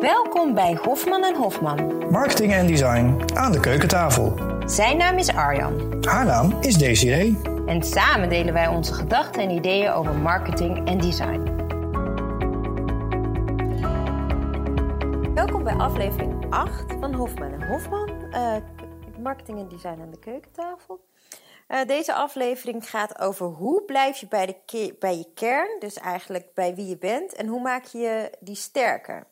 Welkom bij Hofman en Hofman. Marketing en design aan de keukentafel. Zijn naam is Arjan. Haar naam is Desiree. En samen delen wij onze gedachten en ideeën over marketing en design. Welkom bij aflevering 8 van Hofman en Hofman. Uh, marketing en design aan de keukentafel. Uh, deze aflevering gaat over hoe blijf je bij, de bij je kern, dus eigenlijk bij wie je bent, en hoe maak je die sterker.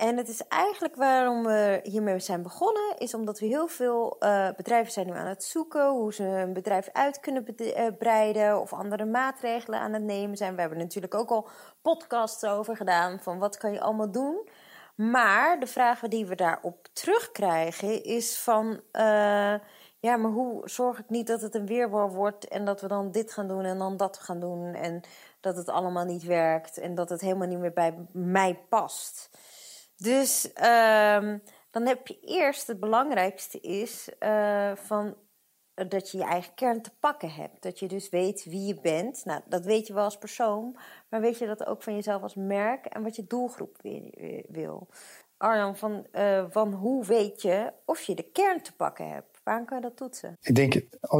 En het is eigenlijk waarom we hiermee zijn begonnen, is omdat we heel veel uh, bedrijven zijn nu aan het zoeken hoe ze een bedrijf uit kunnen eh, breiden of andere maatregelen aan het nemen zijn. We hebben natuurlijk ook al podcasts over gedaan van wat kan je allemaal doen. Maar de vragen die we daarop terugkrijgen is van, uh, ja, maar hoe zorg ik niet dat het een weerwar wordt en dat we dan dit gaan doen en dan dat gaan doen en dat het allemaal niet werkt en dat het helemaal niet meer bij mij past. Dus um, dan heb je eerst het belangrijkste is uh, van dat je je eigen kern te pakken hebt. Dat je dus weet wie je bent. Nou, dat weet je wel als persoon, maar weet je dat ook van jezelf als merk en wat je doelgroep wil. Arjan, van, van hoe weet je of je de kern te pakken hebt? Waar kan je dat toetsen? Ik denk,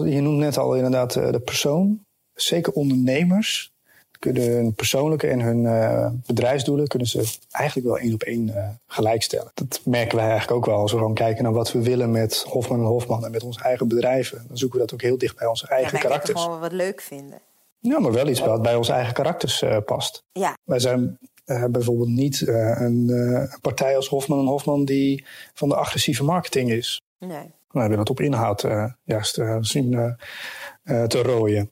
je noemt net al inderdaad eh, de persoon. Zeker ondernemers kunnen hun persoonlijke en hun uh, bedrijfsdoelen kunnen ze eigenlijk wel één op één uh, gelijkstellen. Dat merken wij eigenlijk ook wel als we gewoon kijken naar wat we willen met Hofman en Hofman en met onze eigen bedrijven. Dan zoeken we dat ook heel dicht bij onze eigen ja, karakters. gewoon wat leuk vinden. Ja, maar wel iets wat bij onze eigen karakters uh, past. Ja. Wij zijn bijvoorbeeld niet een, partij als Hofman en Hofman die van de agressieve marketing is. Nee. We willen het op inhoud juist zien te rooien.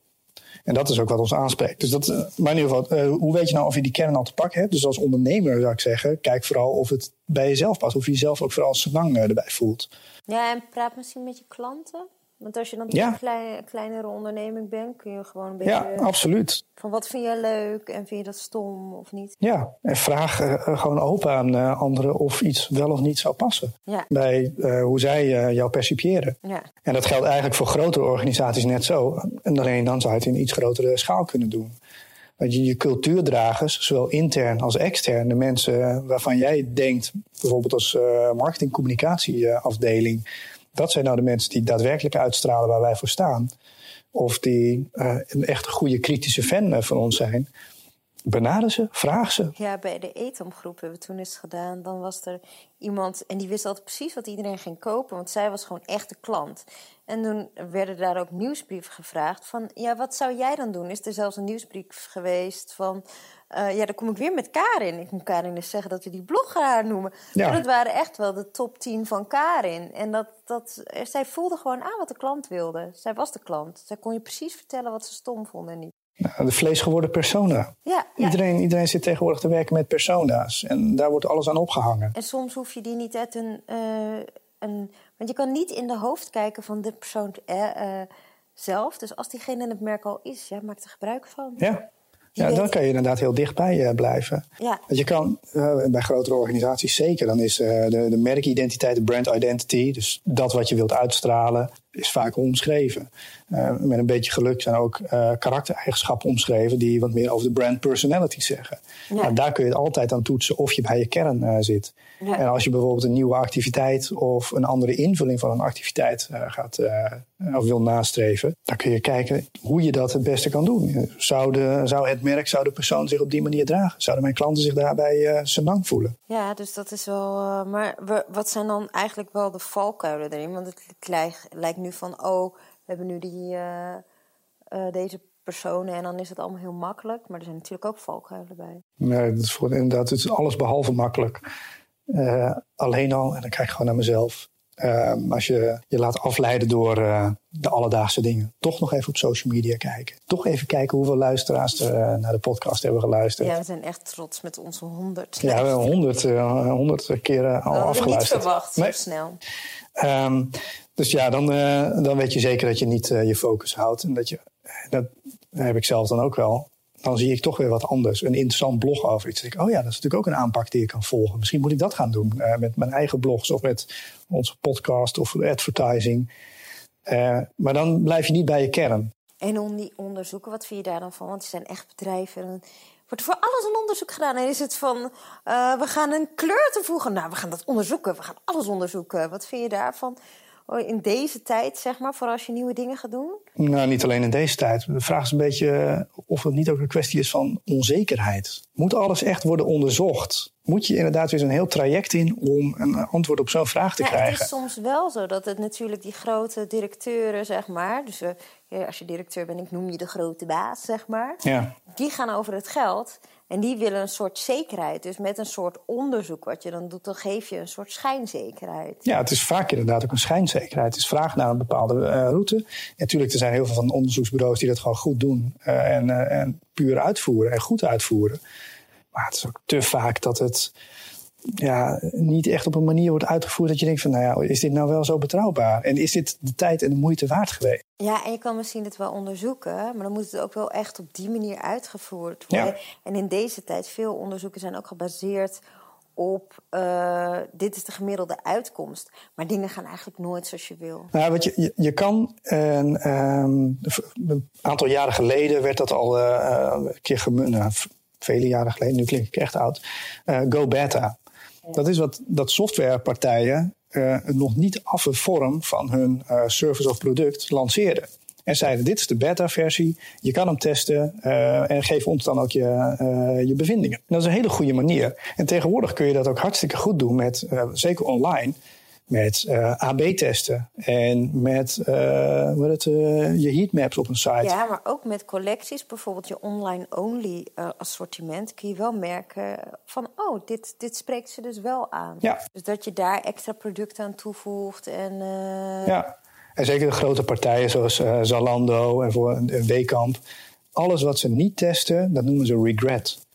En dat is ook wat ons aanspreekt. Dus dat, eh, maar in ieder geval, uh, hoe weet je nou of je die kern al te pakken hebt? Dus als ondernemer zou ik zeggen, kijk vooral of het bij jezelf past. Of je jezelf ook vooral lang uh, erbij voelt. Ja, en praat misschien met je klanten. Want als je dan ja. een klein, kleinere onderneming bent, kun je gewoon een beetje. Ja, absoluut. Van wat vind je leuk en vind je dat stom of niet? Ja, en vraag uh, gewoon open aan uh, anderen of iets wel of niet zou passen. Ja. Bij uh, hoe zij jou percipiëren. Ja. En dat geldt eigenlijk voor grotere organisaties net zo. En alleen dan zou je het in iets grotere schaal kunnen doen. Dat je je cultuurdragers, zowel intern als extern, de mensen waarvan jij denkt, bijvoorbeeld als marketing-communicatieafdeling dat zijn nou de mensen die daadwerkelijk uitstralen waar wij voor staan. Of die uh, een echt goede kritische fan eh, van ons zijn. Benader ze, vraag ze. Ja, bij de etomgroep hebben we toen eens gedaan. Dan was er iemand en die wist altijd precies wat iedereen ging kopen. Want zij was gewoon echt de klant. En toen werden daar ook nieuwsbrieven gevraagd van... ja, wat zou jij dan doen? Is er zelfs een nieuwsbrief geweest van... Uh, ja, dan kom ik weer met Karin. Ik moet Karin dus zeggen dat we die blogger noemen. Ja. Maar dat waren echt wel de top 10 van Karin. En dat, dat, zij voelde gewoon aan wat de klant wilde. Zij was de klant. Zij kon je precies vertellen wat ze stom vonden en niet. Nou, de vleesgeworden persona. Ja, iedereen, iedereen zit tegenwoordig te werken met persona's. En daar wordt alles aan opgehangen. En soms hoef je die niet uit een... Uh, een want je kan niet in de hoofd kijken van de persoon uh, zelf. Dus als diegene in het merk al is, ja, maak er gebruik van. Ja. Ja, dan kan je inderdaad heel dichtbij uh, blijven. Ja. Want je kan, uh, bij grotere organisaties zeker, dan is uh, de, de merkidentiteit, de brand identity, dus dat wat je wilt uitstralen, is vaak omschreven. met een beetje geluk zijn ook karaktereigenschappen omschreven die wat meer over de brand personality zeggen. Ja. Nou, daar kun je het altijd aan toetsen of je bij je kern zit. Ja. En als je bijvoorbeeld een nieuwe activiteit of een andere invulling van een activiteit gaat of wil nastreven, dan kun je kijken hoe je dat het beste kan doen. Zou, de, zou het merk, zou de persoon zich op die manier dragen? Zouden mijn klanten zich daarbij uh, senang voelen? Ja, dus dat is wel. Maar wat zijn dan eigenlijk wel de valkuilen erin? Want het lijkt, lijkt nu van, oh, we hebben nu die, deze personen en dan is het allemaal heel makkelijk. Maar er zijn natuurlijk ook valkuilen bij. Nee, dat is voor, inderdaad, het is alles behalve makkelijk. Alleen al, en dan kijk ik gewoon naar mezelf uh, als je je laat afleiden door uh, de alledaagse dingen. Toch nog even op social media kijken. Toch even kijken hoeveel luisteraars er uh, naar de podcast hebben geluisterd. Ja, we zijn echt trots met onze honderd. Ja, we hebben honderd, honderd keren al dat afgeluisterd. niet verwacht, zo nee. snel. Um, dus ja, dan, dan weet je zeker dat je niet je focus houdt. En dat je, dat heb ik zelf dan ook wel dan zie ik toch weer wat anders. Een interessant blog over iets. Dan denk oh ja, dat is natuurlijk ook een aanpak die ik kan volgen. Misschien moet ik dat gaan doen uh, met mijn eigen blogs of met onze podcast of advertising. Uh, maar dan blijf je niet bij je kern. En om die onderzoeken, wat vind je daar dan van? Want er zijn echt bedrijven wordt er voor alles een onderzoek gedaan. En is het van, uh, we gaan een kleur toevoegen. Nou, we gaan dat onderzoeken. We gaan alles onderzoeken. Wat vind je daarvan? Oh, in deze tijd, zeg maar, voor als je nieuwe dingen gaat doen? Nou, niet alleen in deze tijd. De vraag is een beetje eh, of het niet ook een kwestie is van onzekerheid. Moet alles echt worden onderzocht? Moet je inderdaad weer een heel traject in om een antwoord op zo'n vraag te ja, krijgen? Het is soms wel zo dat het natuurlijk die grote directeuren, zeg maar. Dus uh, als je directeur bent, ik noem je de grote baas, zeg maar. Ja. Die gaan over het geld. En die willen een soort zekerheid. Dus met een soort onderzoek wat je dan doet, dan geef je een soort schijnzekerheid. Ja, het is vaak inderdaad ook een schijnzekerheid. Het is vraag naar een bepaalde uh, route. Natuurlijk, er zijn heel veel van onderzoeksbureaus die dat gewoon goed doen. Uh, en, uh, en puur uitvoeren en goed uitvoeren. Maar het is ook te vaak dat het ja, niet echt op een manier wordt uitgevoerd dat je denkt van, nou ja, is dit nou wel zo betrouwbaar? En is dit de tijd en de moeite waard geweest? Ja, en je kan misschien het wel onderzoeken, maar dan moet het ook wel echt op die manier uitgevoerd worden. Ja. En in deze tijd, veel onderzoeken zijn ook gebaseerd op uh, dit is de gemiddelde uitkomst. Maar dingen gaan eigenlijk nooit zoals je wil. Nou, wat je, je, je kan, een, um, een aantal jaren geleden werd dat al uh, een keer gemunt, nou, vele jaren geleden, nu klink ik echt oud, uh, Go Beta. Dat is wat dat softwarepartijen uh, nog niet affe vorm van hun uh, service of product lanceerden. En zeiden: Dit is de beta-versie, je kan hem testen uh, en geef ons dan ook je, je bevindingen. En dat is een hele goede manier. En tegenwoordig kun je dat ook hartstikke goed doen, met, zeker online, met uh, AB-testen en met uh, hoe het, uh, je heatmaps op een site. Ja, maar ook met collecties, bijvoorbeeld je online-only assortiment, kun je wel merken van, oh, dit, dit spreekt ze dus wel aan. Ja. Dus dat je daar extra producten aan toevoegt. En, Ja, en zeker de grote partijen zoals Zalando en voor een Weekamp. Alles wat ze niet testen, dat noemen ze regret.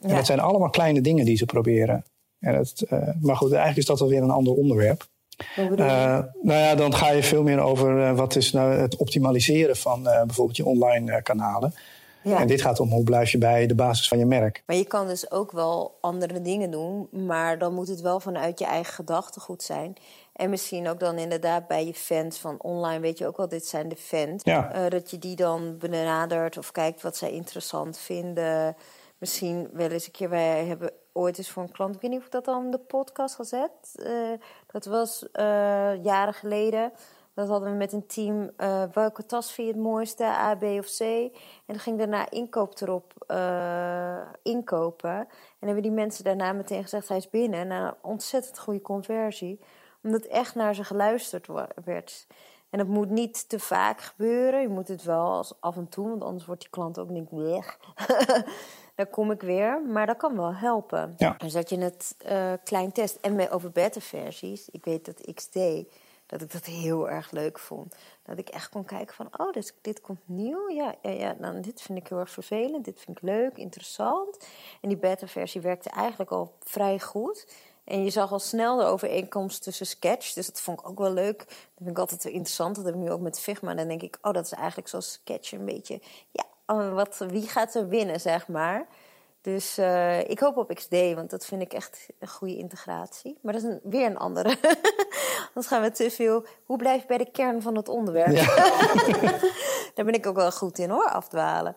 Ja. En dat zijn allemaal kleine dingen die ze proberen. En het, maar goed, eigenlijk is dat alweer een ander onderwerp. Uh, nou ja, dan ga je veel meer over uh, wat is nou het optimaliseren van uh, bijvoorbeeld je online kanalen. Ja. En dit gaat om hoe blijf je bij de basis van je merk. Maar je kan dus ook wel andere dingen doen, maar dan moet het wel vanuit je eigen gedachtegoed zijn. En misschien ook dan inderdaad bij je fans van online, weet je ook wel, dit zijn de fans. Ja. dat je die dan benadert of kijkt wat zij interessant vinden. Misschien wel eens een keer, wij hebben ooit eens voor een klant, ik weet niet of ik dat al in de podcast gezet. Uh, dat was uh, jaren geleden. Dat hadden we met een team. Uh, welke tas vind je het mooiste, A, B of C? En dan ging daarna inkoop erop inkopen. En hebben die mensen daarna meteen gezegd, hij is binnen. En een ontzettend goede conversie. Omdat echt naar ze geluisterd werd. En dat moet niet te vaak gebeuren. Je moet het wel af en toe, want anders wordt die klant ook niet weg. dan kom ik weer. Maar dat kan wel helpen. Ja. Dus dat je het uh, klein test. En met, over beta-versies. Ik weet dat XD, dat ik dat heel erg leuk vond. Dat ik echt kon kijken van, oh, dus, dit komt nieuw. Ja, ja, ja nou, dit vind ik heel erg vervelend. Dit vind ik leuk, interessant. En die beta-versie werkte eigenlijk al vrij goed. En je zag al snel de overeenkomst tussen sketch. Dus dat vond ik ook wel leuk. Dat vind ik altijd wel interessant. Dat heb ik nu ook met Figma. Dan denk ik, oh, dat is eigenlijk zoals sketch een beetje. Ja, wat, wie gaat er winnen, zeg maar. Dus uh, ik hoop op XD, want dat vind ik echt een goede integratie. Maar dat is een, weer een andere. Dan gaan we te veel. Hoe blijf je bij de kern van het onderwerp? Ja. Daar ben ik ook wel goed in hoor, afdwalen.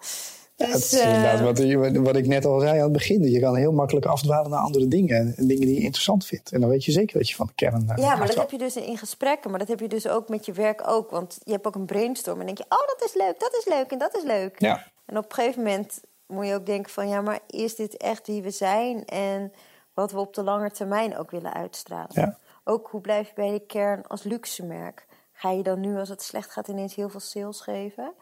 Ja, dus, is inderdaad wat, wat, ik net al zei aan het begin. Je kan heel makkelijk afdwalen naar andere dingen. En dingen die je interessant vindt. En dan weet je zeker dat je van de kern... Uh, ja, maar dat heb je dus in gesprekken. Maar dat heb je dus ook met je werk ook. Want je hebt ook een brainstorm. En denk je, oh, dat is leuk, dat is leuk en dat is leuk. Ja. En op een gegeven moment moet je ook denken van... ja, maar is dit echt wie we zijn? En wat we op de lange termijn ook willen uitstralen. Ja. Ook hoe blijf je bij de kern als luxe merk? Ga je dan nu, als het slecht gaat, ineens heel veel sales geven?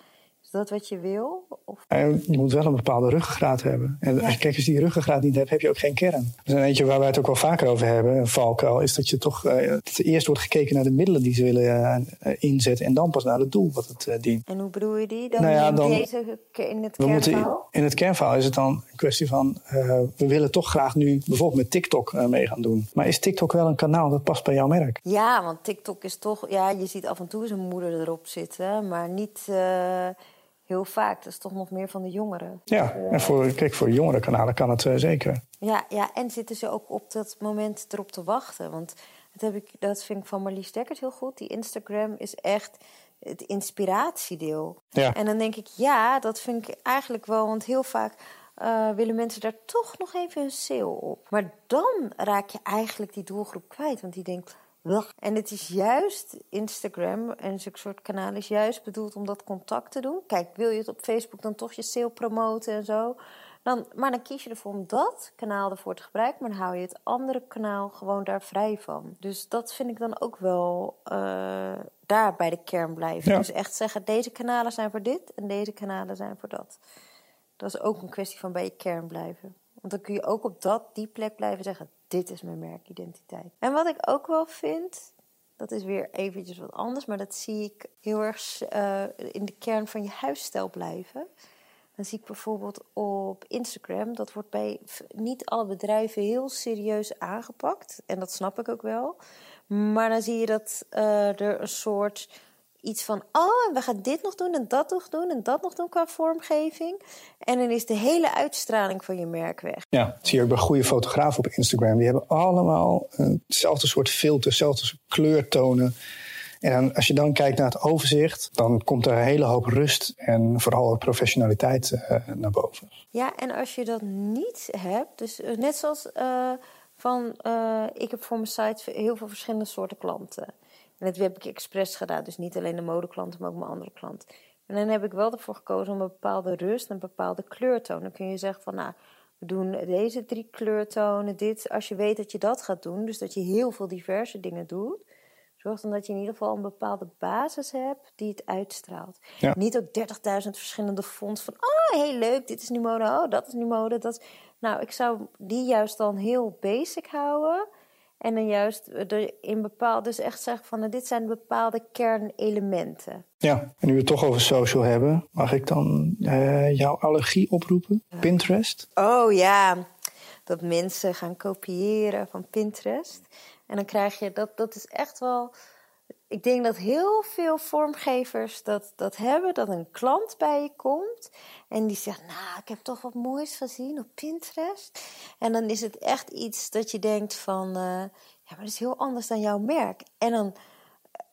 Is dat wat je wil? Of... Je moet wel een bepaalde ruggengraat hebben. En ja. kijk, als je die ruggengraat niet hebt, heb je ook geen kern. Er is een eentje waar wij het ook wel vaker over hebben, een valkuil, is dat je toch uh, eerst wordt gekeken naar de middelen die ze willen uh, inzetten en dan pas naar het doel wat het uh, dient. En hoe bedoel je die? Dan, nou ja, in, dan deze, in het kernverhaal? Moeten, in het kernverhaal is het dan een kwestie van, we willen toch graag nu bijvoorbeeld met TikTok mee gaan doen. Maar is TikTok wel een kanaal dat past bij jouw merk? Ja, want TikTok is toch, ja, je ziet af en toe zijn moeder erop zitten, maar niet heel vaak. Dat is toch nog meer van de jongeren. Ja, en voor, kijk, voor jongere kanalen kan het uh, zeker. Ja, ja, en zitten ze ook op dat moment erop te wachten. Want dat, heb ik, dat vind ik van Marlies Dekkers heel goed. Die Instagram is echt het inspiratiedeel. Ja. En dan denk ik, ja, dat vind ik eigenlijk wel. Want heel vaak eh, willen mensen daar toch nog even een sale op. Maar dan raak je eigenlijk die doelgroep kwijt, want die denkt. En het is juist Instagram en zulke soort kanalen is juist bedoeld om dat contact te doen. Kijk, wil je het op Facebook dan toch je sale promoten en zo? Dan, maar dan kies je ervoor om dat kanaal ervoor te gebruiken, maar dan hou je het andere kanaal gewoon daar vrij van. Dus dat vind ik dan ook wel eh, daar bij de kern blijven. Ja. Dus echt zeggen, deze kanalen zijn voor dit en deze kanalen zijn voor dat. Dat is ook een kwestie van bij je kern blijven. Want dan kun je ook op dat, die plek blijven zeggen, dit is mijn merkidentiteit. En wat ik ook wel vind, dat is weer eventjes wat anders, maar dat zie ik heel erg eh, in de kern van je huisstijl blijven. Dan zie ik bijvoorbeeld op Instagram, dat wordt bij niet alle bedrijven heel serieus aangepakt. En dat snap ik ook wel. Maar dan zie je dat eh, er een soort iets van, oh, we gaan dit nog doen en dat nog doen en dat nog doen qua vormgeving. En dan is de hele uitstraling van je merk weg. Ja, dat zie je ook bij goede fotografen op Instagram. Die hebben allemaal hetzelfde soort filter, hetzelfde soort kleurtonen. En als je dan kijkt naar het overzicht, dan komt er een hele hoop rust en vooral professionaliteit eh, naar boven. Ja, en als je dat niet hebt, dus eh, net zoals eh, van, ik heb voor mijn site heel veel verschillende soorten klanten. En dat heb ik expres gedaan, dus niet alleen de modeklanten, maar ook mijn andere klanten. En dan heb ik wel ervoor gekozen om een bepaalde rust en een bepaalde kleurtoon. Dan kun je zeggen van, nou, we doen deze drie kleurtonen, dit. Als je weet dat je dat gaat doen, dus dat je heel veel diverse dingen doet, zorg dan dat je in ieder geval een bepaalde basis hebt die het uitstraalt. Ja. Niet ook 30.000 verschillende fonts van, oh, heel leuk, dit is nu mode, oh, dat is nu mode. Dat is... Nou, ik zou die juist dan heel basic houden. En dan juist er in bepaalde, dus echt zeggen van, nou, dit zijn bepaalde kernelementen. Ja, en nu we het toch over social hebben, mag ik dan eh, jouw allergie oproepen? Pinterest? Oh ja, dat mensen gaan kopiëren van Pinterest. En dan krijg je, dat, dat is echt wel... Ik denk dat heel veel vormgevers dat, dat hebben, dat een klant bij je komt en die zegt, nou, ik heb toch wat moois gezien op Pinterest. En dan is het echt iets dat je denkt van, eh, ja, maar dat is heel anders dan jouw merk. En dan,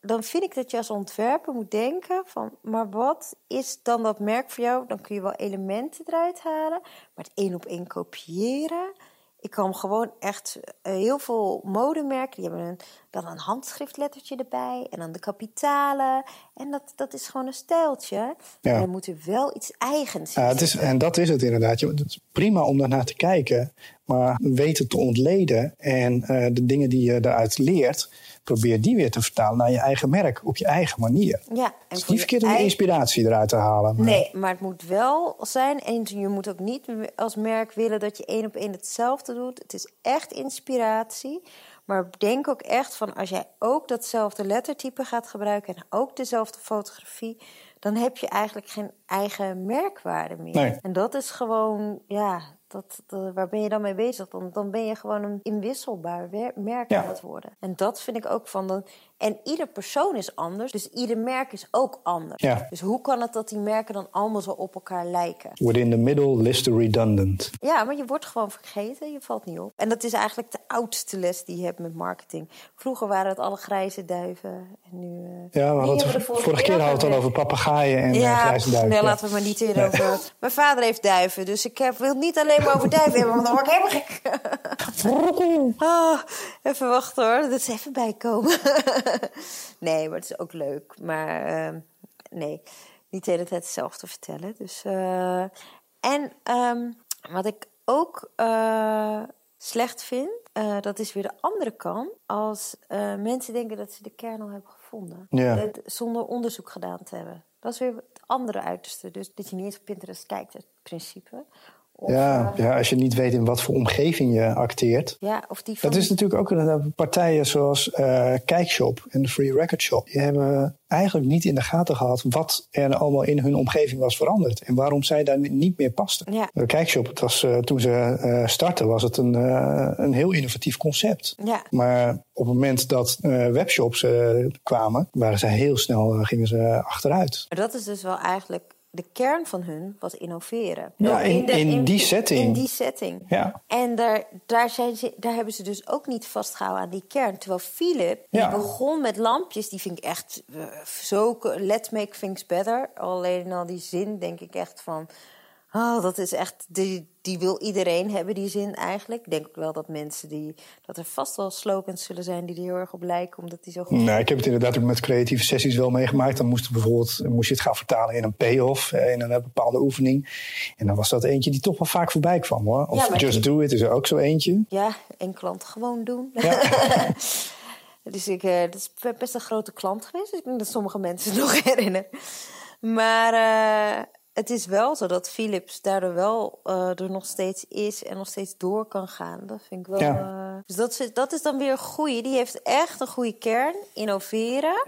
dan vind ik dat je als ontwerper moet denken van, maar wat is dan dat merk voor jou? Dan kun je wel elementen eruit halen, maar het één op één kopiëren. Ik kwam gewoon echt eh, heel veel modemerken. Die hebben een, dan een handschriftlettertje erbij. En dan de kapitalen. En dat, dat is gewoon een stijltje. Ja. En dan moet er wel iets eigens in Ja, het is, en dat is het inderdaad. Je- Het is prima om daarnaar te kijken, maar weten te ontleden en eh, de dingen die je daaruit leert, probeer die weer te vertalen naar je eigen merk op je eigen manier. Ja, Het en is voor niet verkeerd om eigen- inspiratie eruit te halen. maar- Nee, maar het moet wel zijn. En je moet ook niet als merk willen dat je één op één hetzelfde doet. Het is echt inspiratie. Maar denk ook echt van als jij ook datzelfde lettertype gaat gebruiken en ook dezelfde fotografie, dan heb je eigenlijk geen eigen merkwaarde meer. Nee. En dat is gewoon, ja, dat, dat- waar ben je dan mee bezig? Dan, dan ben je gewoon een inwisselbaar merk Ja. aan het worden. En dat vind ik ook van. Dan, en ieder persoon is anders, dus ieder merk is ook anders. Ja. Dus hoe kan het dat die merken dan allemaal zo op elkaar lijken? Within the middle, list redundant. Ja, maar je wordt gewoon vergeten, je valt niet op. En dat is eigenlijk de oudste les die je hebt met marketing. Vroeger waren het alle grijze duiven. En nu. eh, Ja, we die hadden de vorige, keer hadden we het al over papegaaien en eh, ja, grijze duiven. nee, Ja. laten we maar niet weer over. Mijn vader heeft duiven, dus ik heb, wil niet alleen maar over duiven hebben, want dan word ik helemaal gek. Ah, even wachten hoor, dat is even bijkomen. nee, maar het is ook leuk. Maar ehm, nee, niet de hele tijd hetzelfde vertellen. Dus, eh, en ehm, wat ik ook eh, slecht vind, eh, dat is weer de andere kant. Als mensen denken dat ze de kern al hebben gevonden. Ja. Het- zonder onderzoek gedaan te hebben. Dat is weer het andere uiterste. Dus dat je niet eens op Pinterest kijkt, het principe. Of, Ja, eh, ja, als je niet weet in wat voor omgeving je acteert. ja, of die van Dat is natuurlijk ook een, partijen zoals eh, Kijkshop en de Free Record Shop. Die hebben eigenlijk niet in de gaten gehad wat er allemaal in hun omgeving was veranderd. En waarom zij daar niet meer pasten. Ja. De Kijkshop, het was, eh, toen ze eh, startten, was het een, eh, een heel innovatief concept. Ja. Maar op het moment dat eh, webshops eh, kwamen, waren ze heel snel eh, gingen ze achteruit. Maar dat is dus wel eigenlijk de kern van hun, was innoveren. Ja, Ook in- in die setting. In die setting. Ja. En daar, daar, zijn ze, daar hebben ze dus ook niet vastgehouden aan die kern. Terwijl Philip, die begon met lampjes, die vind ik echt eh, zo... Let's make things better. Alleen al die zin denk ik echt van... Oh, dat is echt, die, die wil iedereen hebben, die zin eigenlijk. Ik denk ook wel dat mensen die, dat er vast wel slogans zullen zijn die er heel erg op lijken, omdat die zo goed Nou, ik heb het inderdaad ook met creatieve sessies wel meegemaakt. Dan moest, bijvoorbeeld, moest je het gaan vertalen in een payoff, eh, in een eh, bepaalde oefening. En dan was dat eentje die toch wel vaak voorbij kwam hoor. Of Ja, Just Do It is er ook zo eentje. Ja, en klant gewoon doen. Ja. dus ik, eh, dat is best een grote klant geweest. Dus ik denk dat sommige mensen het nog herinneren. Maar het is wel zo dat Philips daardoor wel eh, er nog steeds is en nog steeds door kan gaan. Dat vind ik wel. Ja. eh, dus dat is, dat is dan weer een goeie. Die heeft echt een goede kern. Innoveren.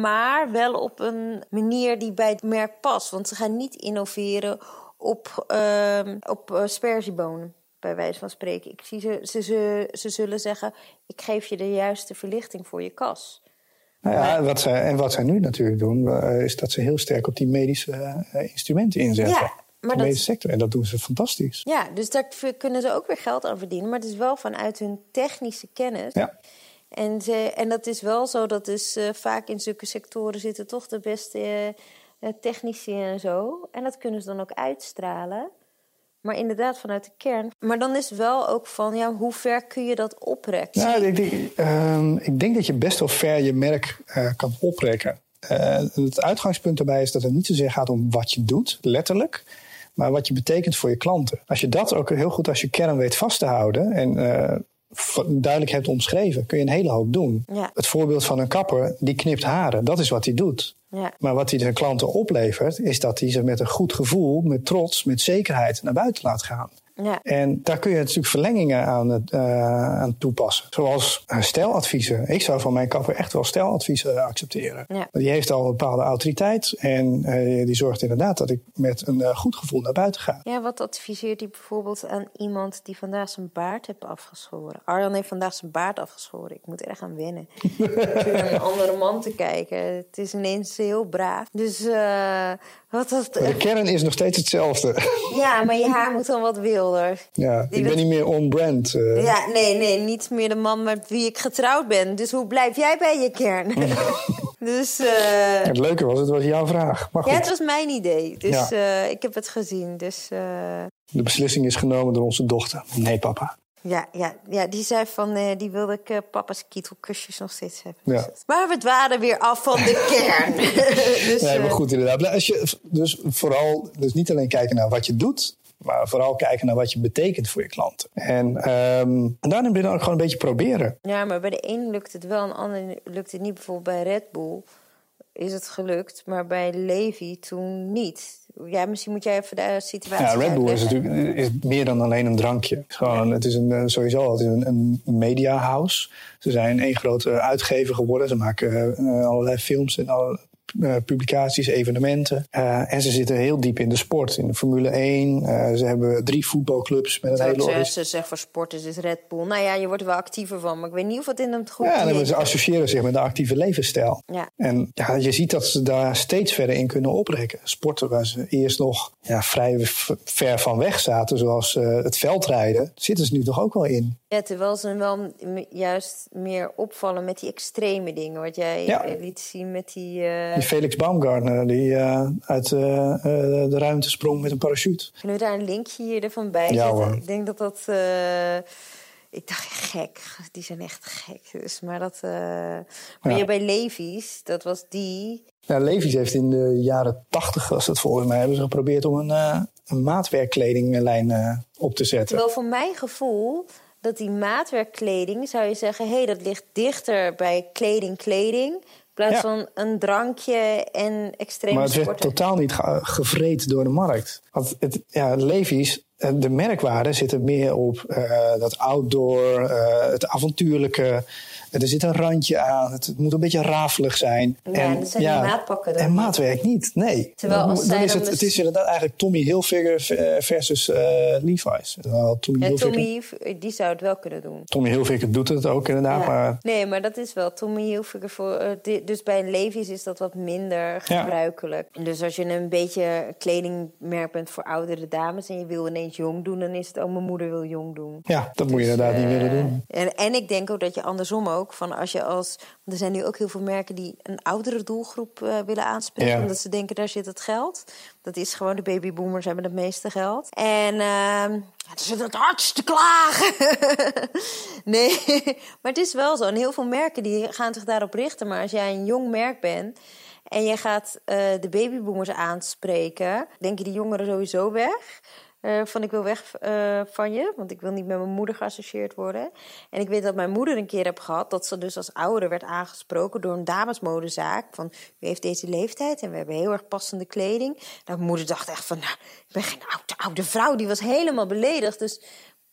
Maar wel op een manier die bij het merk past. Want ze gaan niet innoveren op, ehm op sperziebonen, bij wijze van spreken. Ik zie ze, ze, ze, ze zullen zeggen: Ik geef je de juiste verlichting voor je kas. Nou ja, wat zij, en wat zij nu natuurlijk doen, eh, is dat ze heel sterk op die medische eh, instrumenten inzetten. Ja, maar de dat- medische sector. En dat doen ze fantastisch. Ja, dus daar kunnen ze ook weer geld aan verdienen. Maar het is wel vanuit hun technische kennis. Ja. En, ze, en dat is wel zo dat dus eh, vaak in zulke sectoren zitten toch de beste eh, technici en zo. En dat kunnen ze dan ook uitstralen. Maar inderdaad vanuit de kern. Maar dan is wel ook van, ja, hoe ver kun je dat oprekken? Nou, ik, denk, ehm, ik denk dat je best wel ver je merk eh, kan oprekken. Eh, het uitgangspunt daarbij is dat het niet zozeer gaat om wat je doet, letterlijk. Maar wat je betekent voor je klanten. Als je dat ook heel goed als je kern weet vast te houden. En eh, duidelijk hebt omschreven, kun je een hele hoop doen. Ja. Het voorbeeld van een kapper, die knipt haren. Dat is wat hij doet. Ja. Maar wat hij zijn klanten oplevert, is dat hij ze met een goed gevoel, met trots, met zekerheid naar buiten laat gaan. Ja. En daar kun je natuurlijk verlengingen aan, het, eh, aan toepassen. Zoals steladviezen. Ik zou van mijn kapper echt wel steladviezen accepteren. Ja. Die heeft al een bepaalde autoriteit. En eh, die zorgt inderdaad dat ik met een eh, goed gevoel naar buiten ga. Ja, wat adviseert hij bijvoorbeeld aan iemand die vandaag zijn baard heeft afgeschoren? Arjan heeft vandaag zijn baard afgeschoren. Ik moet er echt aan wennen. Naar een andere man te kijken. Het is ineens heel braaf. Dus wat dat... Maar de kern is nog steeds hetzelfde. Ja, maar je haar moet dan wat ja, ik ben niet meer on-brand. eh. Ja, nee, nee, niet meer de man met wie ik getrouwd ben. Dus hoe blijf jij bij je kern? dus eh, Het leuke was, het was jouw vraag. Maar goed, ja, het was mijn idee. Dus Ja. eh, ik heb het gezien. Dus de beslissing is genomen door onze dochter. Nee, papa. ja, ja, ja, die zei van, die wilde ik papa's kietelkusjes nog steeds hebben. Ja. Dus- Maar we dwalen weer af van de kern. dus, Nee, maar goed, inderdaad. Als je, dus vooral, dus niet alleen kijken naar wat je doet, maar vooral kijken naar wat je betekent voor je klanten. En, en daarin ben je dan ook gewoon een beetje proberen. Ja, maar bij de een lukt het wel, en de ander lukt het niet. Bijvoorbeeld bij Red Bull is het gelukt, maar bij Levi toen niet. Ja, misschien moet jij even de situatie Ja, Red Bull is natuurlijk is meer dan alleen een drankje. Het is Gewoon, het is een, eh, sowieso het is een, een media house. Ze zijn één grote uitgever geworden. Ze maken eh, allerlei films en alle, publicaties, evenementen. Eh, en ze zitten heel diep in de sport, in de Formule 1. Eh, ze hebben drie voetbalclubs met een hele zeggen, ze zegt voor sporters is Red Bull. Nou ja, je wordt er wel actiever van, maar ik weet niet of het in het goed Ja, ze associëren zich met een actieve levensstijl. Ja. En ja, je ziet dat ze daar steeds verder in kunnen oprekken. Sporten waar ze eerst nog ja, vrij ver van weg zaten, zoals eh, het veldrijden, zitten ze nu toch ook wel in. Ja, terwijl ze wel juist meer opvallen met die extreme dingen. Wat jij Ja. eh, liet zien met die... eh, Die Felix Baumgartner, die eh, uit eh, eh, de ruimte sprong met een parachute. Kunnen we daar een linkje hier ervan bij Ja, zetten? hoor. Ik denk dat dat... ik dacht, gek. Die zijn echt gek. Dus, maar dat... Maar Ja. bij Levi's, dat was die... Ja, Levi's heeft in de jaren tachtig, was het volgens mij, hebben ze geprobeerd om een, een maatwerkkledinglijn op te zetten. Terwijl voor mijn gevoel, dat die maatwerkkleding, zou je zeggen... hé, hey, dat ligt dichter bij kleding, kleding... in plaats Ja. van een drankje en extreme Maar het werd sporten. totaal niet ge- gevreed door de markt. Want het, ja, Levi's, eh, de merkwaarde zit er meer op eh, dat outdoor, eh, het avontuurlijke. Er zit een randje aan. Het moet een beetje rafelig zijn. Ja, en dat zijn die maatpakken dan En maatwerk niet, nee. Terwijl als dan zij is het, dus- het is inderdaad eigenlijk Tommy Hilfiger eh, versus eh, Levi's. Terwijl Tommy, Ja, Hilfiger, Tommy, die zou het wel kunnen doen. Tommy Hilfiger doet het ook inderdaad. Ja. Maar Nee, maar dat is wel Tommy Hilfiger voor. eh, di- dus bij Levi's is dat wat minder gebruikelijk. Dus als je een beetje een kledingmerk bent voor oudere dames en je wil ineens jong doen, dan is het, oh, mijn moeder wil jong doen. Ja, dat moet je inderdaad niet willen doen. En, en ik denk ook dat je andersom ook, van als je als. Er zijn nu ook heel veel merken die een oudere doelgroep uh, willen aanspreken, Ja. omdat ze denken daar zit het geld. Dat is gewoon, de babyboomers hebben het meeste geld. En ehm ja, ze zitten het hardst te klagen. nee, maar het is wel zo. En heel veel merken die gaan zich daarop richten. Maar als jij een jong merk bent en je gaat eh, de babyboomers aanspreken, denken die jongeren sowieso weg. Eh, van ik wil weg eh, van je, want ik wil niet met mijn moeder geassocieerd worden. En ik weet dat mijn moeder een keer heb gehad dat ze dus als oudere werd aangesproken door een damesmodezaak. Van u heeft deze leeftijd en we hebben heel erg passende kleding. Nou, mijn moeder dacht echt van, nou, ik ben geen oude, oude vrouw. Die was helemaal beledigd. Dus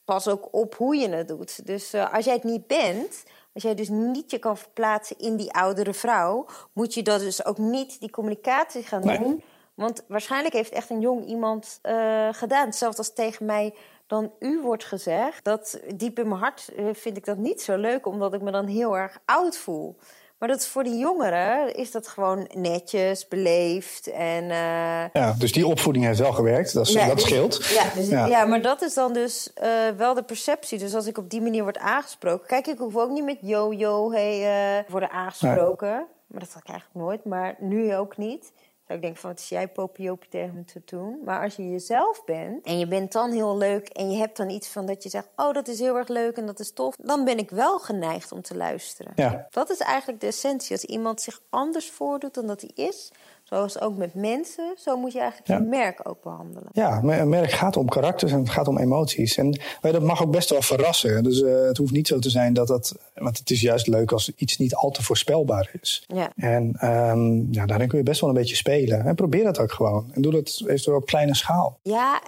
pas ook op hoe je het doet. Dus eh, als jij het niet bent, als jij dus niet je kan verplaatsen in die oudere vrouw, moet je dat dus ook niet die communicatie gaan Nee. Want waarschijnlijk heeft echt een jong iemand eh, gedaan. Hetzelfde als tegen mij dan u wordt gezegd. Dat diep in mijn hart eh, vind ik dat niet zo leuk, omdat ik me dan heel erg oud voel. Maar dat voor die jongeren is dat gewoon netjes, beleefd en. eh, Ja, dus die opvoeding heeft wel gewerkt, dat, is, ja, dat dus- scheelt. Ja, dus, Ja. ja. maar dat is dan dus wel de perceptie. Dus als ik op die manier word aangesproken... Kijk, ik hoef ook niet met yo, yo, hey eh, worden aangesproken. Maar dat had ik eigenlijk nooit. Maar nu ook niet. Ik denken van, wat is jij popiopie tegen me te doen? Maar als je jezelf bent en je bent dan heel leuk... en je hebt dan iets van dat je zegt... oh, dat is heel erg leuk en dat is tof... dan ben ik wel geneigd om te luisteren. Ja. Dat is eigenlijk de essentie. Als iemand zich anders voordoet dan dat hij is... zoals ook met mensen... zo moet je eigenlijk Ja. je merk ook behandelen. Ja, een merk gaat om karakters en het gaat om emoties. En dat mag ook best wel verrassen. Dus eh, het hoeft niet zo te zijn dat dat... Want het is juist leuk als iets niet al te voorspelbaar is. Ja. En ehm, ja, daarin kun je best wel een beetje spelen. En probeer dat ook gewoon. En doe dat eventueel op kleine schaal. Ja,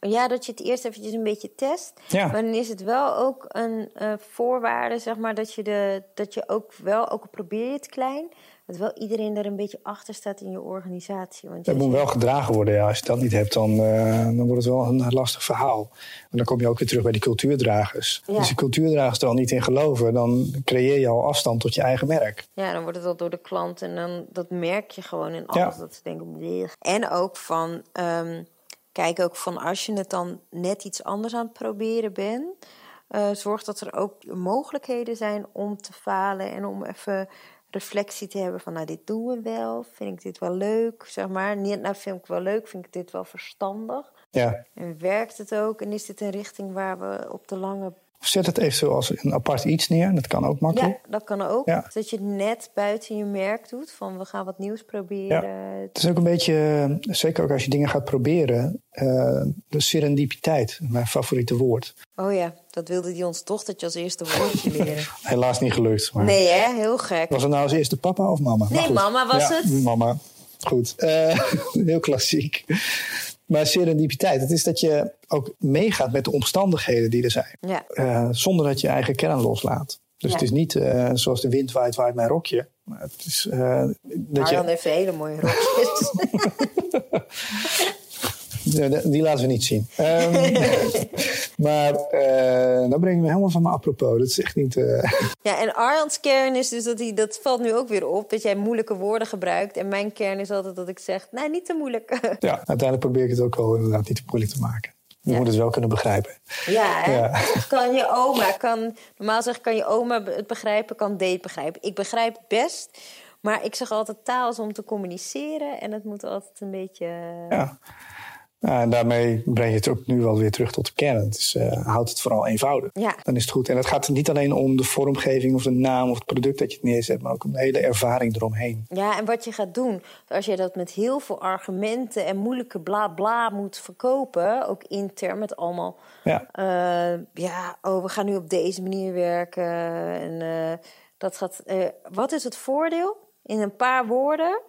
ja, dat je het eerst eventjes een beetje test. Ja. Maar dan is het wel ook een eh, voorwaarde, zeg maar, dat je, de, dat je ook wel, ook al probeer je het klein, dat wel iedereen er een beetje achter staat in je organisatie. Want Dat je- moet wel gedragen worden. Ja. Als je dat niet hebt, dan, eh, dan wordt het wel een lastig verhaal. En dan kom je ook weer terug bij die cultuurdragers. Ja. Als die cultuurdragers er al niet in geloven, dan creëer je al afstand tot je eigen merk. Ja, dan wordt het al door de klant en dan dat merk je gewoon in alles. Ja. Dat ze denken, "Bleh." En ook van, ehm, kijk ook van als je het dan net iets anders aan het proberen bent, eh, zorg dat er ook mogelijkheden zijn om te falen en om even reflectie te hebben van, nou dit doen we wel, vind ik dit wel leuk, zeg maar. Niet, nou vind ik wel leuk, vind ik dit wel verstandig. Ja. En werkt het ook en is dit een richting waar we op de lange Of zet het eventueel als een apart iets neer. Dat kan ook makkelijk. Ja, dat kan ook. Ja. Dat je het net buiten je merk doet. Van we gaan wat nieuws proberen. Het is ook een beetje, zeker ook als je dingen gaat proberen, eh, de serendipiteit, mijn favoriete woord. Oh ja, dat wilde die ons dochtertje als eerste woordje leren. Helaas niet gelukt. Maar Nee hè, heel gek. Was het nou als eerste papa of mama? Nee, mama was Ja, het. Mama. Goed. Eh, heel klassiek. Maar serendipiteit, het is dat je ook meegaat met de omstandigheden die er zijn. Ja. Eh, zonder dat je je eigen kern loslaat. Dus Ja. het is niet eh, zoals de wind waait, waait mijn rokje. Maar het is eh, dat Arjan je... heeft hele mooie rokjes. Die laten we niet zien. Ehm, maar eh dan breng je me helemaal van me apropos. Dat is echt niet... eh, ja, en Arjan's kern is dus dat hij, dat valt nu ook weer op, dat jij moeilijke woorden gebruikt. En mijn kern is altijd dat ik zeg, nou niet te moeilijk. ja, uiteindelijk probeer ik het ook wel inderdaad niet te moeilijk te maken. Je Ja. moet het wel kunnen begrijpen. Ja, hè? Ja. kan je oma, kan, normaal zeg ik, kan je oma het begrijpen, kan Dave begrijpen. Ik begrijp het best, maar ik zeg altijd taal is om te communiceren en het moet altijd een beetje... Ja. En daarmee breng je het ook nu wel weer terug tot de kern. Het is, eh, houd het vooral eenvoudig. Ja. Dan is het goed. En het gaat niet alleen om de vormgeving of de naam of het product dat je het neerzet, maar ook om de hele ervaring eromheen. Ja, en wat je gaat doen, als je dat met heel veel argumenten en moeilijke bla bla moet verkopen, ook intern met allemaal, Ja. eh, ja, oh, we gaan nu op deze manier werken. En eh, dat gaat, wat is het voordeel? In een paar woorden.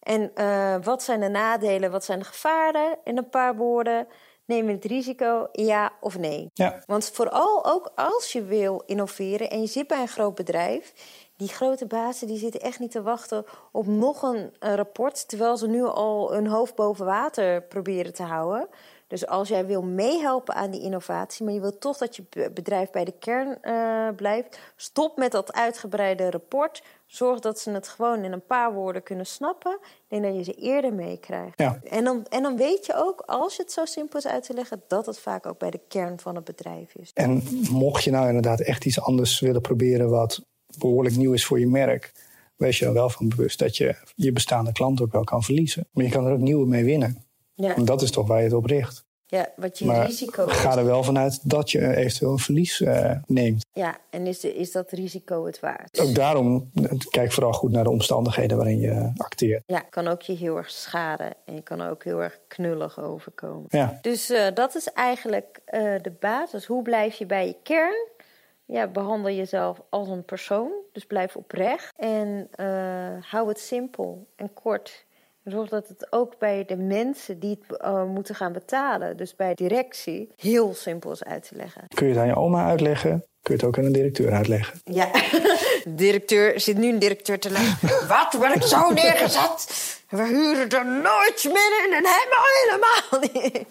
En eh, wat zijn de nadelen, wat zijn de gevaren? In een paar woorden. Neem je het risico, ja of nee? Ja. Want vooral ook als je wil innoveren en je zit bij een groot bedrijf, die grote bazen die zitten echt niet te wachten op nog een, eh, rapport, terwijl ze nu al hun hoofd boven water proberen te houden. Dus als jij wil meehelpen aan die innovatie, maar je wilt toch dat je bedrijf bij de kern uh, blijft, stop met dat uitgebreide rapport. Zorg dat ze het gewoon in een paar woorden kunnen snappen. Ik denk dat je ze eerder meekrijgt. Ja. En, dan, en dan weet je ook, als je het zo simpel is uit te leggen, dat het vaak ook bij de kern van het bedrijf is. En mocht je nou inderdaad echt iets anders willen proberen wat behoorlijk nieuw is voor je merk, wees je er wel van bewust dat je je bestaande klant ook wel kan verliezen. Maar je kan er ook nieuwe mee winnen. Ja. En dat is toch waar je het op richt. Ja, wat je maar risico is. ga er wel vanuit dat je eventueel een verlies uh, neemt. Ja, en is, de, is dat risico het waard? Ook daarom, kijk vooral goed naar de omstandigheden waarin je acteert. Ja, kan ook je heel erg schaden en je kan ook heel erg knullig overkomen. Ja. Dus uh, dat is eigenlijk uh, de basis. Hoe blijf je bij je kern? Ja, behandel jezelf als een persoon, dus blijf oprecht. En hou het simpel en kort. Zorg dat het ook bij de mensen die het uh, moeten gaan betalen, dus bij directie, heel simpel is uit te leggen. Kun je het aan je oma uitleggen? Kun je het ook aan een directeur uitleggen? Ja, directeur, zit nu een directeur te leggen. Wat, ben ik zo neergezet? We huren er nooit meer in en helemaal helemaal niet.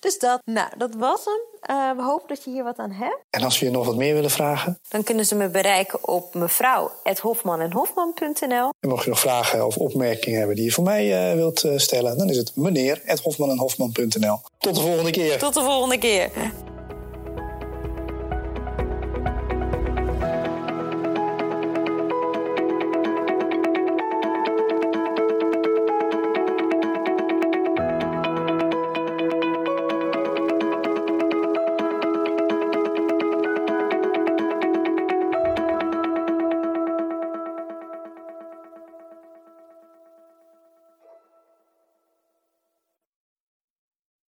Dus dat, nou, dat was hem. Uh, we hopen dat je hier wat aan hebt. En als we je nog wat meer willen vragen? Dan kunnen ze me bereiken op mevrouw.hofman.nl. En mocht je nog vragen of opmerkingen hebben die je voor mij uh, wilt stellen... dan is het meneer.hofman.nl. Tot de volgende keer. Tot de volgende keer.